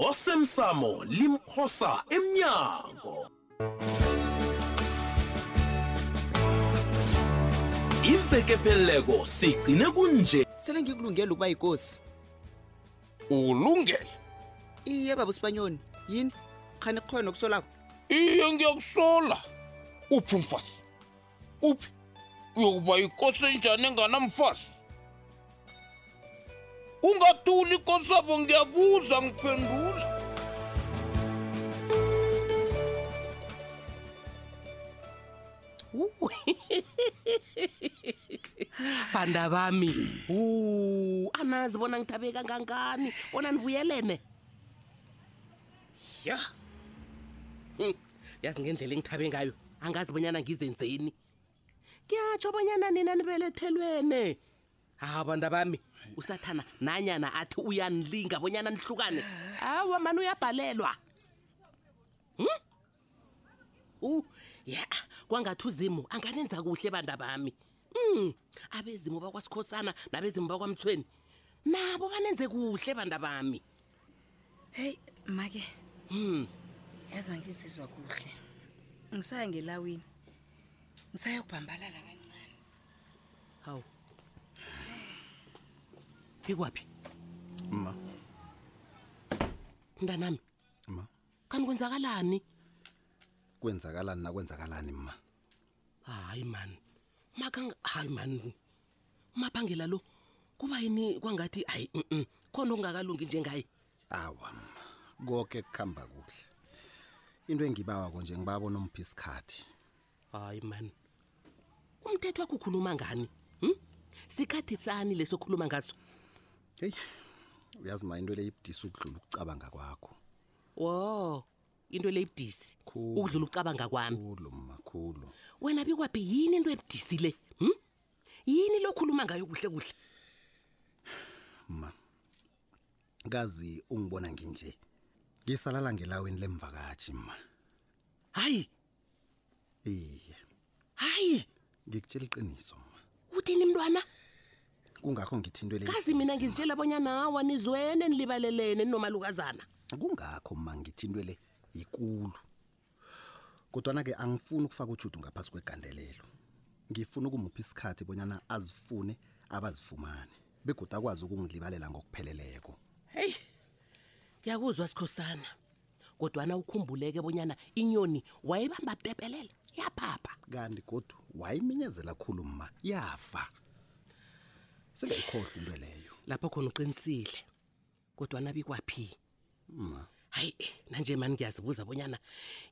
osemsamo limphosa emnyango iveke pheleleko sigcine kunje sele ngikulungele ukuba yikosi ulungele iye baba usibanyoni yini khani kukhona okusolako iye ngiyakusola uphi umfazi uphi uyokuba yikosi enjani enganamfazi ungathuli ikosabo ngiyabuza ngiphendula banda bami u anazi bona ngithabe kangangani bona nibuyelene ya Hmm, yazi ngendlela engithabe ngayo angazi bonyana ngizenzeni kuyatsho bonyana nina nibelethelwene hawu bantu bami usathana nanyana athi uyanilinga bonyana nihlukane hawa mani uyabhalelwa Hmm? u ya kwangathi uzimu anganenza kuhle banda bami um abezimu bakwasikhosana nabezimu bakwamthweni nabo banenze kuhle banda bami heyi make um yaza ngizizwa kuhle ngisaya ngelawini ngisayokubhambalala kancane hawu phikwaphi ma mntanami ma kanti kwenzakalani kwenzakalani nakwenzakalani ma hayi mani makang hayi mani maphangela lo kuba yini kwangathi hayi mm -mm, khona okungakalungi njengaye awa ma konke kuhamba kuhle into engibawa konje ngibabona umphi isikhathi hayi mani umthetho wakho ukhuluma ngani hm? sikhathi sani leso okhuluma ngaso heyi uyazi ma into le ibudisi ukudlula ukucabanga kwakho wo into le ibudisi ukudlula ukucabanga kwami khulu makhulu wena bikwaphi yini into ebudisi le hm? yini lokhuluma ngayo kuhle kuhle ma kazi ungibona nginje ngisalala ngelaweni lemvakatshi ma hayi iye hayi ngikutshela iqiniso ma uthini mntwana kungakho ngithi into kazi mina ngizitshela bonyana awa nizwene nilibalelene ninomalukazana kungakho ma ngithi into le yikulu kodwana-ke angifuni ukufaka ujudu ngaphasi kwegandelelo ngifuna ukumupha isikhathi bonyana azifune abazifumane begoda akwazi ukungilibalela ngokupheleleko heyi ngiyakuzwa sikhosana kodwana ukhumbuleke bonyana inyoni wayebamba butepelele yaphapha kanti kodwa wayiminyezela khulu ma yafa singayikhohlwa into leyo lapho khona uqinisile kodwana bikwaphi ma hayi eh, nanje mani ngiyazibuza bonyana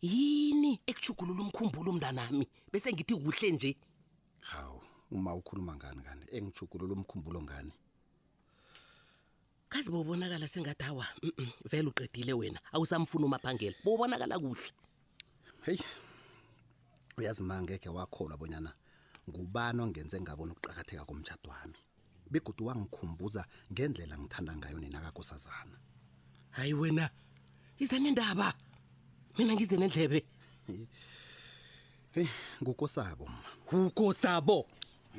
yini ekuchugulula umkhumbulo umntanami bese ngithi kuhle nje hawu uma ukhuluma ngani kanti engichugulula umkhumbulo ngani kazi bobonakala sengathi awa vele uqedile wena awusamfuni umaphangela bobonakala kuhle heyi uyazi ma ngekhe wakholwa bonyana ngubani ongenze ngabona ukuqakatheka komtshato wami begudu wangikhumbuza ngendlela ngithanda ngayo nina kakosazana hayi wena ize nendaba mina ngize nendlebe heyi ngukosabo ma ukosabo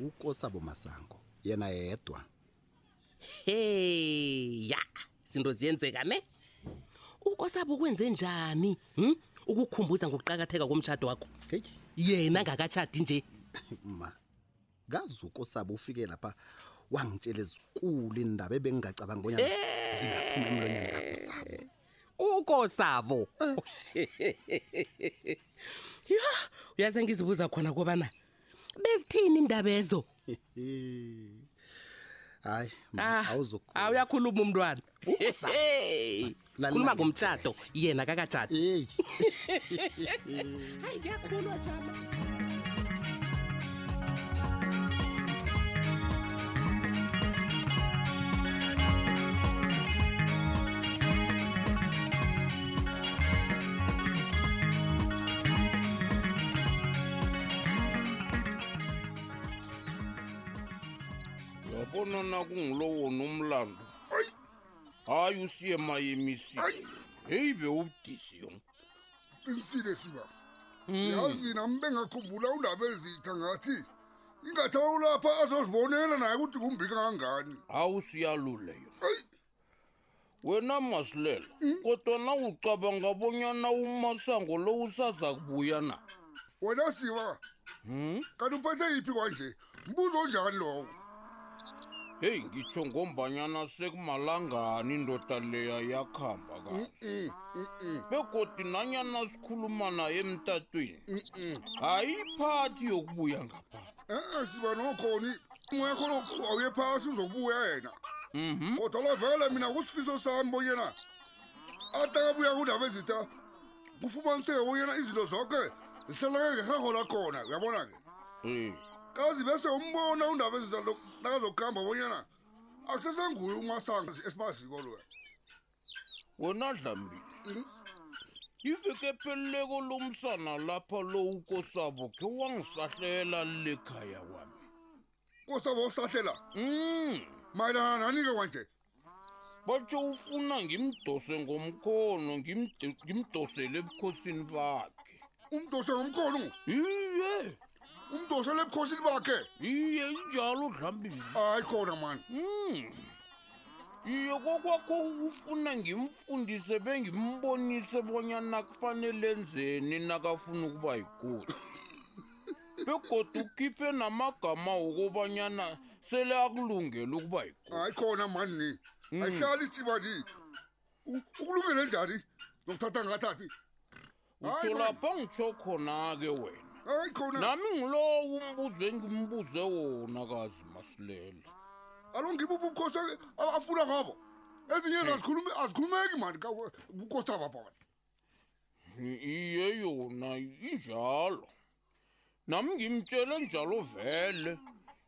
ukosabo masango yena yedwa hey ya izinto ziyenzeka ne ukosaba ukwenze njani hm ukukhumbuza ngokuqakatheka komtshado wakho heyi yena ngakatshadi nje ma kazi ukosaba ufike lapha wangitshela ezikulu indaba ebengingacabanga bonyana Eh. zingaphuma emlonyeni kakosabo ukosabo ya uyaze ngizibuza khona kobana bezithini indabezo hayi ma, awuzokhuluma Ah, awuyakhuluma umntwana Usa. Hey, Lalela khuluma nje. ngomtshato yena kakatshati Hey. hayi kuyakhulwa jama yabona nakungulowona umlando hayi usiye mayemisi heyi bewubudisi yo qinisile siba Hmm. yazi nami bengakhumbula undaba ezitha ngathi ingathi awulapha azozibonela naye ukuthi kumbi kangangani hawu siyaluleyo wena masilela kodwa na ucabanga bonyana umasango lo usaza kubuya na wena siba hmm? kanti uphethe yiphi kwanje mbuzo onjani lowo heyi ngitsho ngombanyana sekumalangani indoda leya yakhamba kahle begodi nanyana sikhuluma naye emtatweni ayiphathi yokubuya ngaphaa Eh siba nokhoni ungekho lokhu awuye phasi uzokubuya yena. Mhm. Kodwa la vele mina kusifiso sami bonyana atakabuya kundaba ezitha kufumaniseke bonyana izinto zonke zihleleke ngehahola khona uyabona-ke Eh. kazi bese umbona undaba ezitha nakazokuhamba bonyana akusesenguye umasanga esimaziko loya wena dlambi hmm? iveke pheleleko lo msana lapha lo ukosabo khe wangisahlela lekhaya wami kosabo usahlela mm. mayelana nani-ke kwanje batsho ufuna ngimdose ngomkhono ngimdosele ebukhosini bakhe umdose ngomkhono iye umdosa lebukhosini bakhe iye injalo dlambili hayi khona mani hmm. iye kokwakho ufuna ngimfundise bengimbonise bonyana kufanele enzeni nakafuna ukuba yikoti begoda ukhiphe namagama wokobanyana sele akulungele ukuba yikoti hayi khona mani ni hmm. ayihlali isibani ukulungele njani nokuthatha ngathathi uthola pangitsho khona-ke wena hayi khona nami ngilowo umbuzo engimbuze wona kazi masilela alo ngibo ubukhosi afuna ngabo ezinye eh. zazikhulumi azikhulumeki mani kukosi ababona iye yona injalo nami ngimtshele njalo vele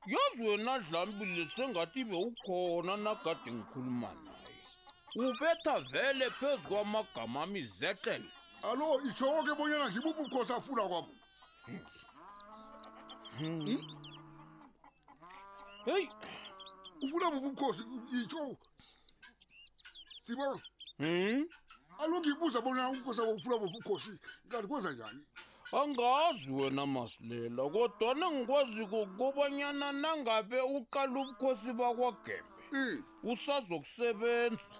yazi wena dlambile sengathi bewukhona nagade ngikhuluma naye ubetha vele phezu kwamagama ami zetshele alo itshoke bonyana ngibuphi ubukhosi afuna kwabo hmm. hmm? heyi ufuna buphi ubukhosi itsho sibona hmm? alungibuza bona umkhosi abo ufuna buphi ubukhosi kanti kwenza njani angazi wena masilela kodwana ngikwaziko kukobanyana nangabe uqala ubukhosi bakwagembe Eh, usazokusebenza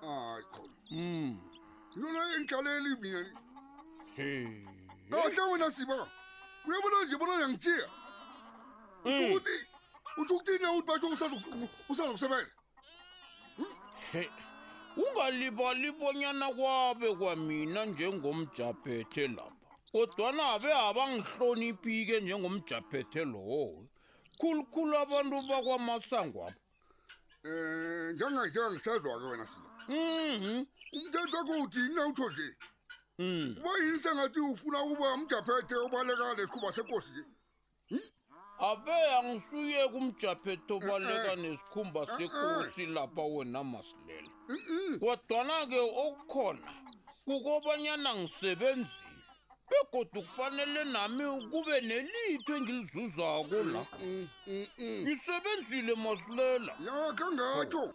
hayi khona mm. lona engidlaleli mina hey. kahle wena siba uyabona nje bona uyangithiya utsho Mm. ukuthi utsho ukuthini na ukuthi batho usazokusebenza He, ungalibali bonyana kwabe kwamina njengomjaphethe lapha kodwana be abangihloniphike njengomjaphethe lowo khulukhulu abantu bakwamasangwabo Eh, njenganje angisezwa-ke wena silo Mhm. umthetho wakho uthini na utsho nje Mm. uba yini sengathi ufuna ukuba mjaphethe obaleka lesikhuba sekosi nje ave angisuye kumjaphetho baleka nesikhumba sekosi lapha wena masilela kodwana-ke okukhona kukobanyana ngisebenzile begodu kufanele nami kube nelitho engilizuzako la ngisebenzile masilela yakhe ngatsho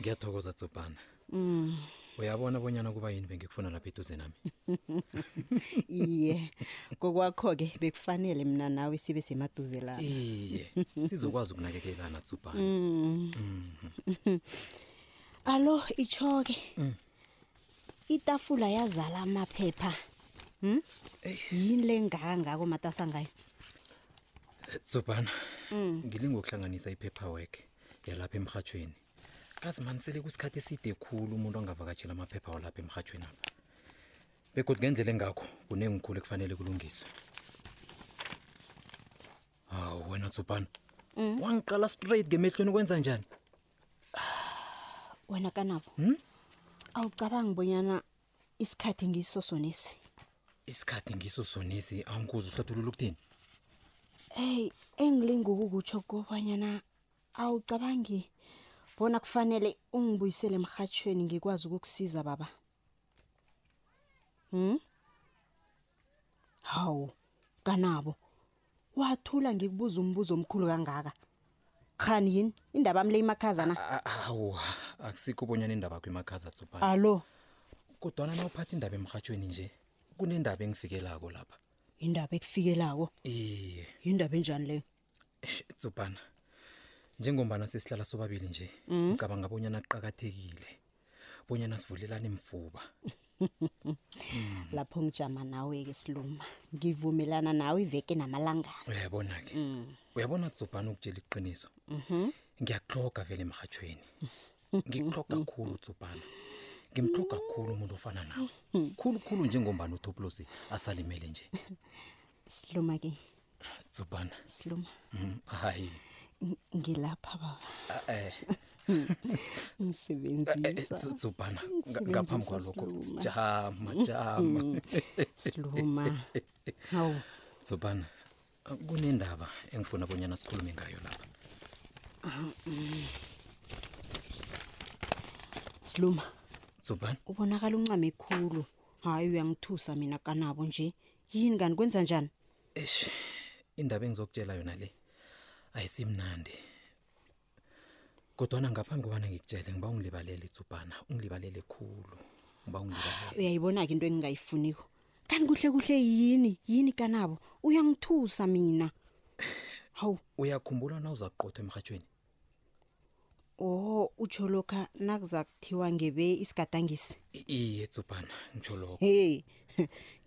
ngiyathokoza tsobhana Mm. uyabona bonyana kuba yini bengikufuna lapha eduze nami Iye. Kokwakho ke bekufanele mina nawe sibe semaduze la. iye sizokwazi ukunakekelana tsobhana Mm. Mhm. Alo ichoke. Mm. Itafula yazala amaphepha. Hm? Yini lenganga ko matasa ngayo? tsobhana Mm. ngilinga ukuhlanganisa ipaperwork yalapha emhatshweni kazimanisele kwisikhathi eside khulu umuntu angavakatshela amaphepha walapha emhatshweni apha begodwa ngendlela engakho kunengikhulu ekufanele kulungiswe hawu wena tsubhana mm. wangiqala straight ngemehlweni ukwenza njani wena kanabo hmm? awucabangi bonyana isikhathi ngiso sonesi isikhathi ngiso sonesi awungikuze uhlathulula ukuthini eyi engilinga ukukutsho kobanyana awucabangi bona kufanele ungibuyisele emrhatshweni ngikwazi ukukusiza baba hm hawu kanabo wathula ngikubuza umbuzo omkhulu kangaka khani yini indaba yami le imakhaza na A- awu akusikho ubonyana indaba yakho imakhaza tsubhani alo kodwana na uphatha indaba emrhatshweni nje kunendaba engifikelako lapha indaba ekufikelako iye yindaba enjani leyo Eish, tsubhana njengombana sesihlala sobabili nje ngicabanga bonyana kuqakathekile bonyana sivulelane mfuba lapho ngijama nawe-ke siluma ngivumelana nawe iveke namalanga uyayabona-ke uyabona tsobhana ukutshela iqiniso ngiyakloga vele emhatshweni ngikloga khulu tsobhana ngimtloga khulu umuntu ofana nawe khulukhulu njengombani utoplosi asalimele nje siluma ke Zubana. siluma Mhm, Hayi. Ng- ngilapha baba Ah, Eh, eh, ngisebenzisa Zu- Zubana. nga- Ngisebenzisa Ngaphambi kwalokho siluma. jama jama. Mm, siluma hawu Zubana. ah, Kunendaba engifuna bonyana sikhulume ngayo lapha. siluma Zubana. ubonakala uncame khulu hayi uyangithusa mina kanabo nje yini kani kwenza njani eish indaba engizokutshela yona le ayisimnandi kodwana ngaphambi kobana ngikutshele ngiba ungilibalele itsubhana ungilibalele khulu ngiba ungilibalele uyayibona-ke into engingayifuniko kanti kuhle kuhle yini yini kanabo uyangithusa mina hawu uyakhumbula na uza kuqotha emrhatshweni o utsho lokha nakuza kuthiwa ngebe isigadangisi I- iye tsubhana ngitsho lokho hey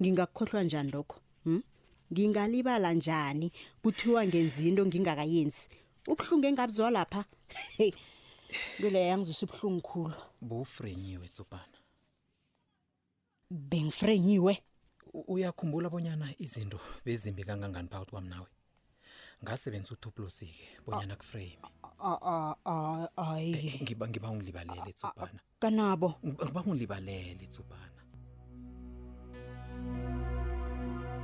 ngingakukhohlwa njani lokho hm? ngingalibala njani kuthiwa ngenza into ngingakayenzi ubuhlungu engabuzwa lapha hey into leyo yangizwisa ubuhlungu khulu bowufrenyiwe tsubhana bengifrenyiwe U- uyakhumbula bonyana izinto bezimbi kangangani phakathi kwami nawe ngasebenzisa uthupulosike bonyana kuframe A- a- a- ayi ngiba ngiba ungilibalele tsubhana kanabo ngiba ungilibalele tsubhana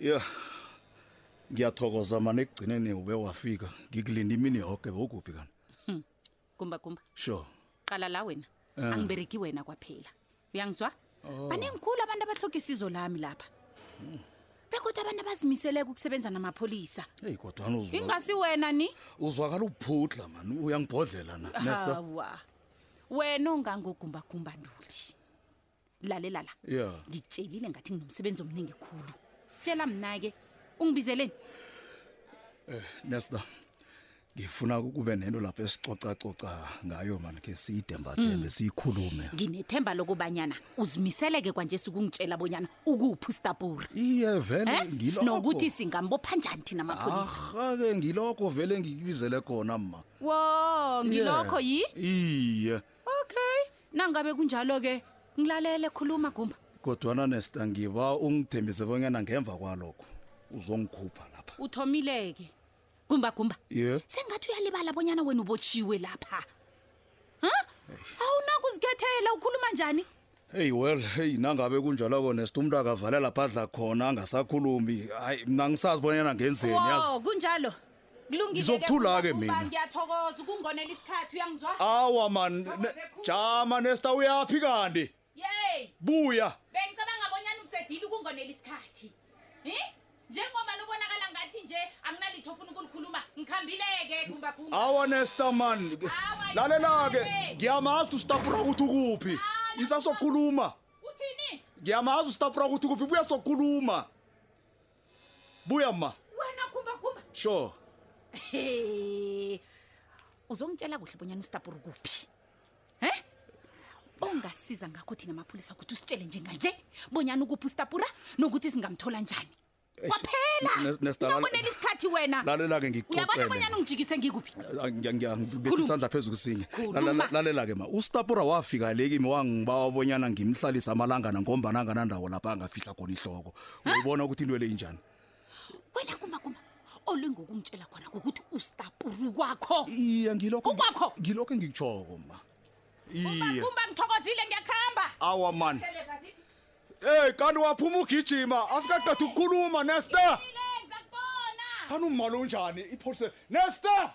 ya ngiyathokoza mani ekugcineni ube wafika ngikulinda imini yoke bewuguphi kani hmm. kumba kumba sure qala la wena eh. angibereki wena kwaphela uyangizwa Oh. banengikhulu abantu abatlhoga isizo lami lapha bekodwa abantu abazimiseleko ukusebenza namapholisa eyi kodwana uzwa- ingasi wena ni uzwakala uphutla mani uyangibhodlela na nesta hawa wena ongangogumbagumba nduli lalela la ya ngikutshelile ngathi nginomsebenzi omningi khulu tshela mna-ke ungibizeleni nesta ngifuna kube nento lapho esicocacoca ngayo mani ke siyidembathembe hmm. siyikhulume nginethemba lokubanyana uzimiseleke kwanje sikungitshela bonyana ukuphi ustabura iye vele eh? ngilokho nokuthi singambopha njani thina amapholisa ahake ngilokho vele ngikubizele khona ma wo ngilokho yi iye okay nangabe kunjalo ke ngilalele khuluma gumba kodwana nesta ngiba ungithembise bonyana ngemva kwalokho uzongikhupha lapha uthomileke gumba gumba ye sengathi uyalibala bonyana wena ubotshiwe lapha ha awunakuzikhethela ukhuluma njani heyi well heyi nangabe kunjalo kona sithu umntu akavale lapha adla khona angasakhulumi hayi mna ngisazi bonyana ngenzeni yazi wo kunjalo kulungile Ngizokuthula-ke ke, Gumba, mina. ngiyathokoza ukungonela isikhathi uyangizwa awa man ne- jama nesta uyaphi kanti yeyi buya bengicabanga bonyana ucedile ukungonela isikhathi hi njengomani ubonakala ngathi nje anginalitho ofuna ukulikhuluma ngikhambile-ke gumbagumba awa nestaman Awa, lalela-ke yini? ngiyamazi usitapura ukuthi ukuphi isa sokhuluma uthini ngiyamazi usitapura ukuthi ukuphi buya sokhuluma buya ma wena gumbagumba sure uzongitshela kuhle bonyana usitapura ukuphi he ongasiza ngakho thina mapholisa ukuthi usitshele njenganje bonyana ukuphi usitapura nokuthi singamthola njani Eish, kwaphela Nes- Nesta, lal- ungakonela isikhathi wena lalela-ke uyabona ngikuxoxele bonyana ungijikise ngikuphi Ah, ngiya- ngiya- ngibethe Khuluma. isandla phezu kusinye Khuluma. La- la- la- lalela-ke ma usitapura wafika le kimi wangibawa bonyana ngimhlalise amalangana ngombana anganandawo lapha angafihla khona ihloko uyibona ukuthi into le injani wena kumbakumba olingokungitshela khona ngokuthi ustaburu kwakho iye ngilokho Ukwakho? ngilokho engikuchoko ma iye kumba ngithokozile ngiyakuhamba awa man ey kanti waphuma ugijima asikaqeda ukukhuluma nesta kanti umali unjani ipholisa nesta